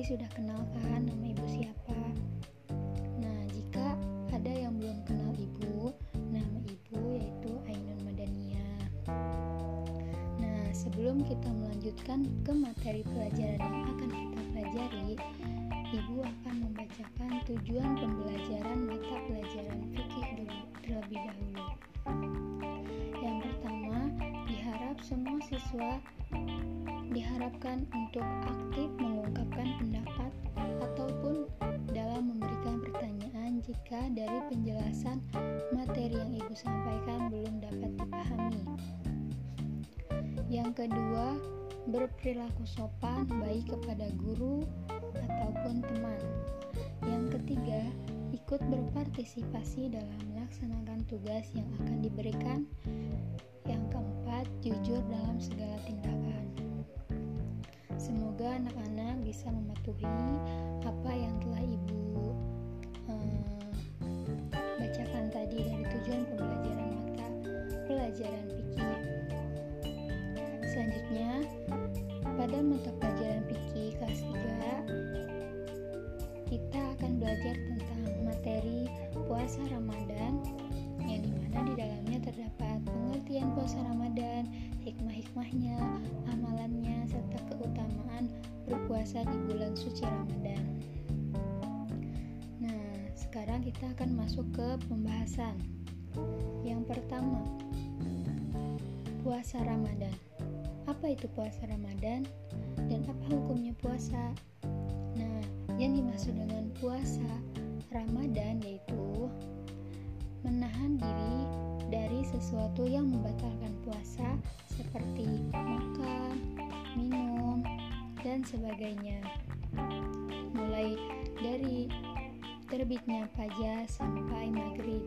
pasti sudah kenal kan nama ibu siapa? Nah, jika ada yang belum kenal ibu, nama ibu yaitu Ainun Madania. Nah, sebelum kita melanjutkan ke materi pelajaran yang akan kita pelajari, ibu akan membacakan tujuan pembelajaran mata pelajaran fikih dulu terlebih dahulu. Yang pertama, diharap semua siswa diharapkan untuk aktif mengungkapkan pendapat ataupun dalam memberikan pertanyaan jika dari penjelasan materi yang ibu sampaikan belum dapat dipahami. Yang kedua, berperilaku sopan baik kepada guru ataupun teman. Yang ketiga, ikut berpartisipasi dalam melaksanakan tugas yang akan diberikan. Yang keempat, jujur dalam segala tindakan. Semoga anak-anak bisa mematuhi apa yang berpuasa di bulan suci Ramadan. Nah, sekarang kita akan masuk ke pembahasan. Yang pertama, puasa Ramadan. Apa itu puasa Ramadan dan apa hukumnya puasa? Nah, yang dimaksud dengan puasa Ramadan yaitu menahan diri dari sesuatu yang membatalkan puasa dan sebagainya. Mulai dari terbitnya fajar sampai maghrib.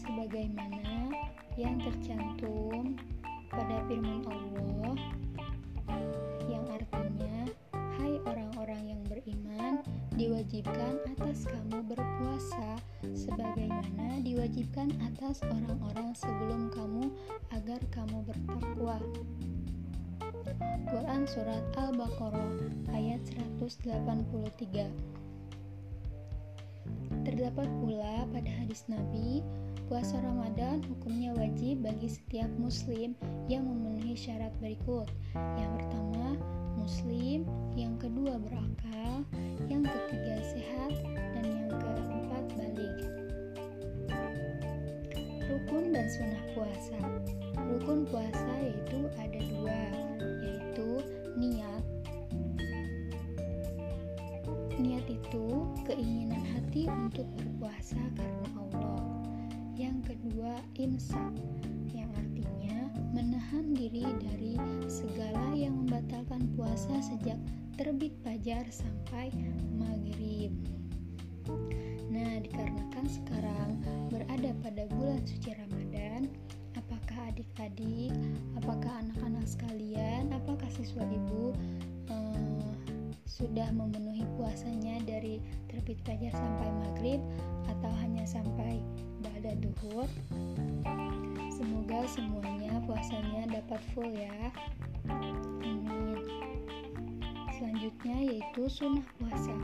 Sebagaimana yang tercantum pada firman Allah yang artinya Hai orang-orang yang beriman diwajibkan atas kamu berpuasa sebagaimana diwajibkan atas orang-orang sebelum kamu agar kamu bertakwa Quran Surat Al-Baqarah ayat 183 Terdapat pula pada hadis Nabi Puasa Ramadan hukumnya wajib bagi setiap muslim yang memenuhi syarat berikut. Yang pertama, muslim, yang kedua berakal, yang ketiga sehat, dan yang keempat balik. Rukun dan sunnah puasa. Rukun puasa yaitu ada dua, Niat itu keinginan hati untuk berpuasa karena Allah. Yang kedua, imsak, yang artinya menahan diri dari segala yang membatalkan puasa sejak terbit fajar sampai maghrib. Nah, dikarenakan sekarang berada pada bulan suci Ramadan, apakah adik-adik, apakah anak-anak sekalian, apakah siswa ibu eh, sudah memenuhi puasanya dari terbit fajar sampai maghrib atau hanya sampai ba'da duhur? Semoga semuanya puasanya dapat full ya. Amin. Selanjutnya yaitu sunnah puasa.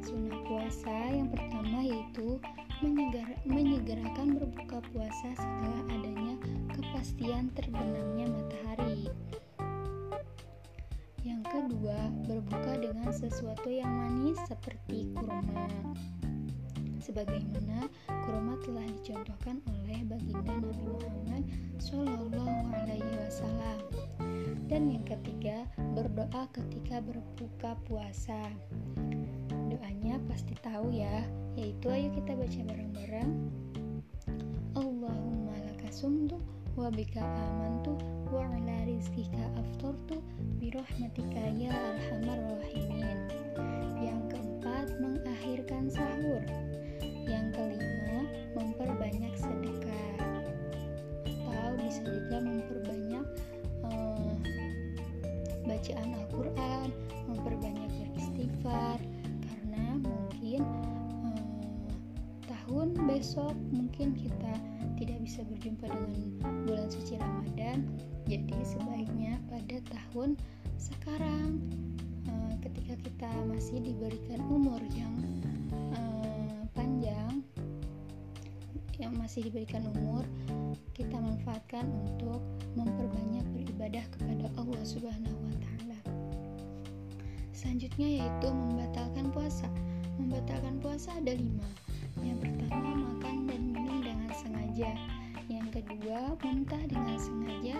Sunnah puasa yang pertama yaitu menyegar, menyegerakan berbuka puasa setelah adanya kepastian terbenamnya matahari. Yang kedua, berbuka dengan sesuatu yang manis seperti kurma. Sebagaimana kurma telah dicontohkan oleh baginda Nabi Muhammad Shallallahu Alaihi Wasallam. Dan yang ketiga, berdoa ketika berbuka puasa. Doanya pasti tahu ya, yaitu ayo kita baca bareng-bareng. Allahumma lakasumtu wa bika amantu ala rizkika aftartu birahmatika ya arhamar rahimin. Yang keempat, mengakhirkan sahur. Yang kelima, memperbanyak sedekah. Atau bisa juga memperbanyak uh, bacaan Al-Qur'an, memperbanyak beristighfar karena mungkin uh, tahun besok mungkin kita tidak bisa berjumpa dengan bulan suci Ramadan jadi sebaiknya pada tahun sekarang uh, ketika kita masih diberikan umur yang uh, panjang yang masih diberikan umur kita manfaatkan untuk memperbanyak beribadah kepada Allah Subhanahu wa taala. Selanjutnya yaitu membatalkan puasa. Membatalkan puasa ada lima. Yang pertama makan dan minum dengan sengaja. Yang kedua muntah dengan sengaja.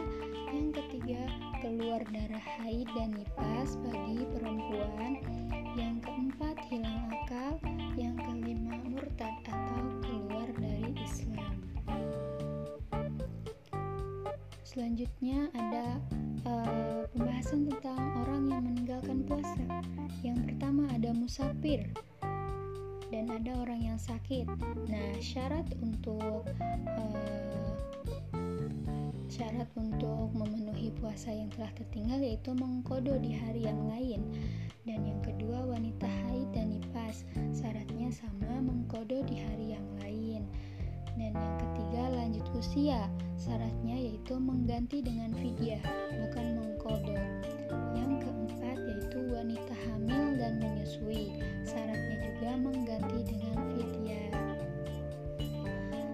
Yang ketiga keluar darah haid dan nifas bagi perempuan. Yang keempat hilang akal. Yang kelima murtad atau keluar dari Islam. Selanjutnya ada uh, pembahasan tentang orang yang meninggalkan puasa. Yang pertama ada musafir dan ada orang yang sakit. Nah, syarat untuk uh, syarat untuk memenuhi puasa yang telah tertinggal yaitu mengkodo di hari yang lain. Dan yang kedua wanita haid dan nifas, syaratnya sama mengkodo di hari yang lain. Dan yang ketiga lanjut usia, syaratnya yaitu mengganti dengan fidyah, bukan mengkodo. Yang keempat wanita hamil dan menyusui, syaratnya juga mengganti dengan fidyah.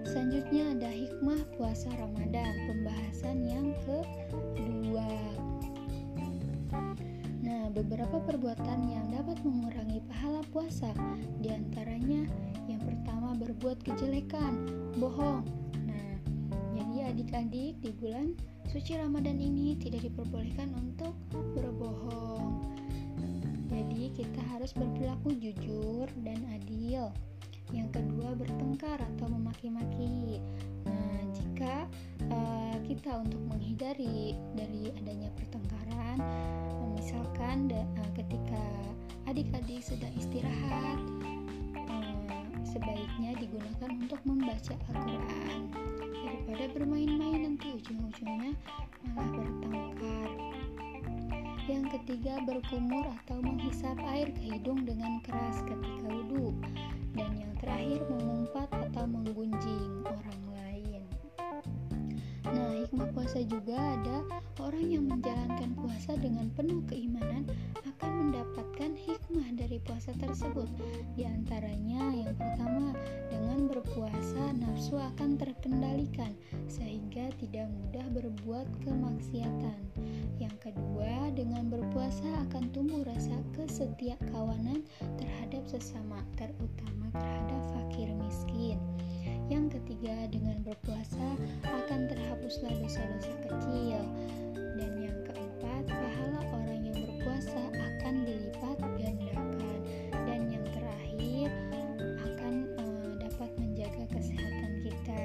Selanjutnya ada hikmah puasa Ramadan, pembahasan yang kedua. Nah, beberapa perbuatan yang dapat mengurangi pahala puasa, di antaranya yang pertama berbuat kejelekan, bohong. Nah, jadi adik-adik di bulan suci Ramadan ini tidak diperbolehkan untuk berbohong. Jadi kita harus berperilaku jujur dan adil. Yang kedua bertengkar atau memaki-maki. Nah, jika uh, kita untuk menghindari dari adanya pertengkaran, misalkan uh, ketika adik-adik sedang istirahat, sebaiknya digunakan untuk membaca Al-Quran daripada bermain-main nanti ujung-ujungnya malah bertengkar yang ketiga berkumur atau menghisap air ke hidung dengan keras ketika wudhu dan yang terakhir mengumpat atau menggunjing orang lain nah hikmah puasa juga ada orang yang menjalankan puasa dengan penuh keimanan akan mendapatkan hikmah dari puasa tersebut. Di antaranya yang pertama, dengan berpuasa nafsu akan terkendalikan sehingga tidak mudah berbuat kemaksiatan. Yang kedua, dengan berpuasa akan tumbuh rasa kesetiak kawanan terhadap sesama, terutama terhadap fakir miskin. Yang ketiga, dengan berpuasa akan terhapuslah dosa-dosa kecil. Dan yang keempat, pahala orang yang berpuasa akan dilipat gandakan dan yang terakhir akan uh, dapat menjaga kesehatan kita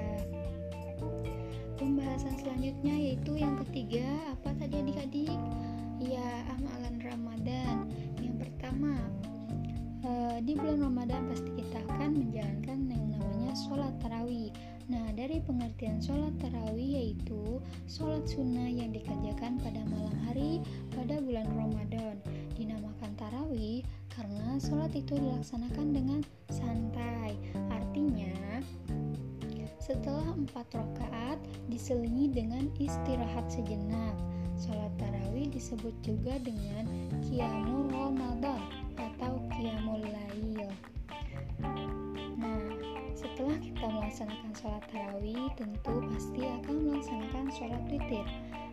pembahasan selanjutnya yaitu yang ketiga apa tadi adik-adik ya amalan Ramadan yang pertama uh, di bulan Ramadan pasti kita akan menjalankan yang namanya sholat tarawih Nah, dari pengertian sholat tarawih yaitu sholat sunnah yang dikerjakan pada malam hari pada bulan Ramadan. Dinamakan tarawih karena sholat itu dilaksanakan dengan santai. Artinya, setelah empat rakaat diselingi dengan istirahat sejenak. Sholat tarawih disebut juga dengan Qiyamul Ramadan atau Qiyamul Lail. Nah, setelah kita melaksanakan sholat tarawih, tentu pasti akan melaksanakan sholat witir.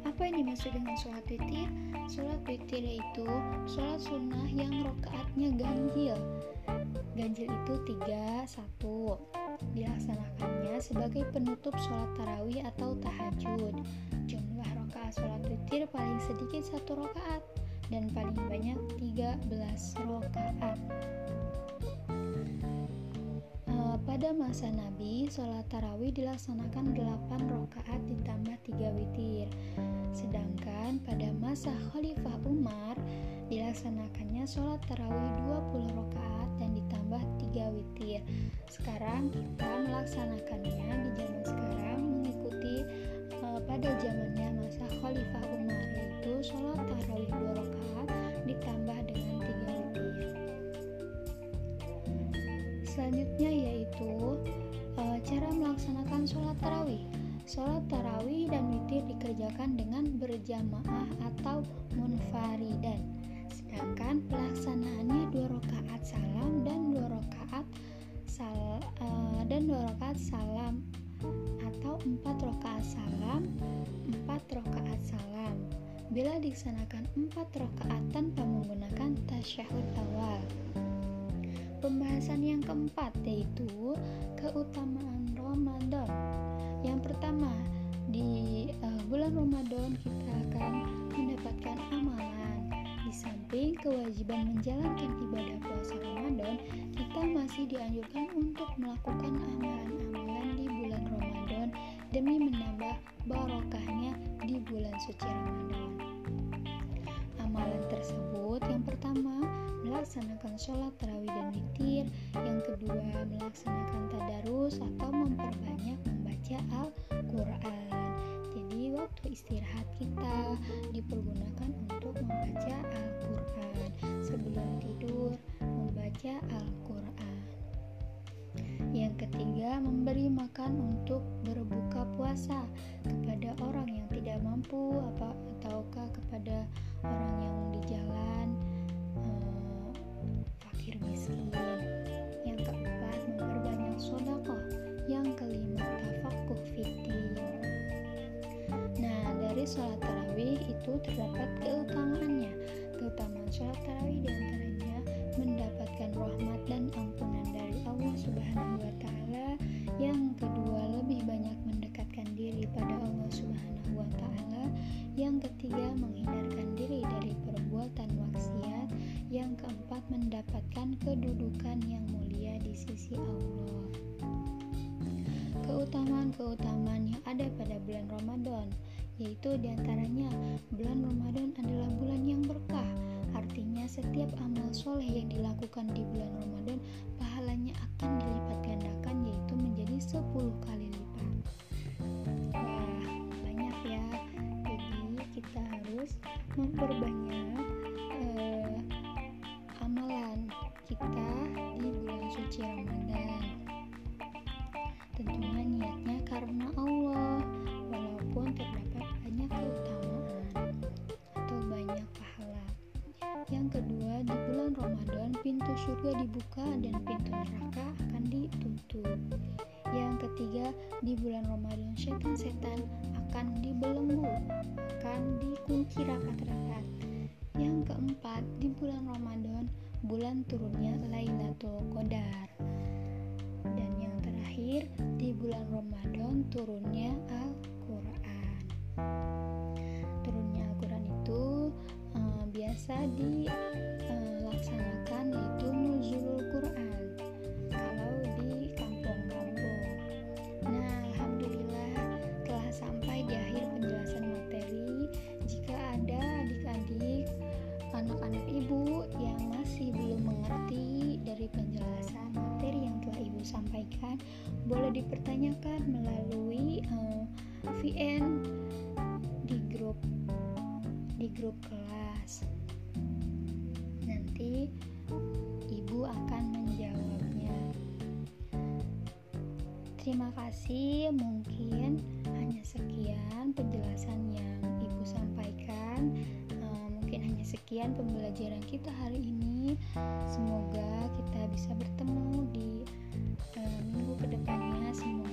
Apa yang dimaksud dengan sholat witir? Sholat witir yaitu sholat sunnah yang rokaatnya ganjil. Ganjil itu tiga satu. Dilaksanakannya sebagai penutup sholat tarawih atau tahajud. Jumlah sholat witir paling sedikit satu rokaat dan paling banyak 13 rokaat. Pada masa Nabi, sholat tarawih dilaksanakan 8 rakaat ditambah 3 witir. Sedangkan pada masa Khalifah Umar, dilaksanakannya sholat tarawih 20 rakaat dan ditambah 3 witir. Sekarang kita melaksanakannya di zaman sekarang mengikuti uh, pada zamannya Selanjutnya yaitu e, cara melaksanakan sholat tarawih. Sholat tarawih dan witir dikerjakan dengan berjamaah atau munfaridan. sedangkan pelaksanaannya dua rakaat salam dan dua rakaat sal uh, dan dua rakaat salam atau empat rakaat salam empat rakaat salam bila dilaksanakan empat rakaat tanpa menggunakan tasyahud awal pembahasan yang keempat yaitu keutamaan Ramadan. Yang pertama di uh, bulan Ramadan kita akan mendapatkan amalan. Di samping kewajiban menjalankan ibadah puasa Ramadan kita masih dianjurkan untuk melakukan amalan-amalan di bulan Ramadan demi menambah barokahnya di bulan suci Ramadan amalan tersebut yang pertama melaksanakan sholat tarawih dan witir. Yang kedua melaksanakan tadarus atau memperbanyak membaca Al-Quran. Jadi waktu istirahat kita dipergunakan dari sholat tarawih itu terdapat keutamaannya. Keutamaan sholat tarawih di antaranya mendapatkan rahmat dan ampunan dari Allah Subhanahu wa taala. Yang kedua, lebih banyak mendekatkan diri pada Allah Subhanahu wa taala. Yang ketiga, menghindarkan diri dari perbuatan maksiat. Yang keempat, mendapatkan kedudukan yang mulia di sisi Allah. Keutamaan-keutamaan yang ada pada bulan Ramadan yaitu di antaranya bulan Ramadan adalah bulan yang berkah Artinya setiap amal soleh yang dilakukan di bulan Ramadan pahalanya akan dilipat gandakan yaitu menjadi 10 kali lipat. Wah, banyak ya. Jadi kita harus memperbanyak uh, amalan kita di bulan suci Ramadan. Tentunya niatnya karena Allah, Ramadan pintu surga dibuka dan pintu neraka akan ditutup. Yang ketiga, di bulan Ramadan setan-setan akan dibelenggu, akan dikunci rapat-rapat. Yang keempat, di bulan Ramadan bulan turunnya Lailatul Qadar. Dan yang terakhir, di bulan Ramadan turunnya Al-Qur'an. Turunnya Al-Qur'an itu uh, biasa dilaksanakan boleh dipertanyakan melalui uh, VN di grup di grup kelas. Nanti ibu akan menjawabnya. Terima kasih, mungkin hanya sekian penjelasan yang ibu sampaikan. Uh, mungkin hanya sekian pembelajaran kita hari ini. Semoga kita bisa bertemu di uh, minggu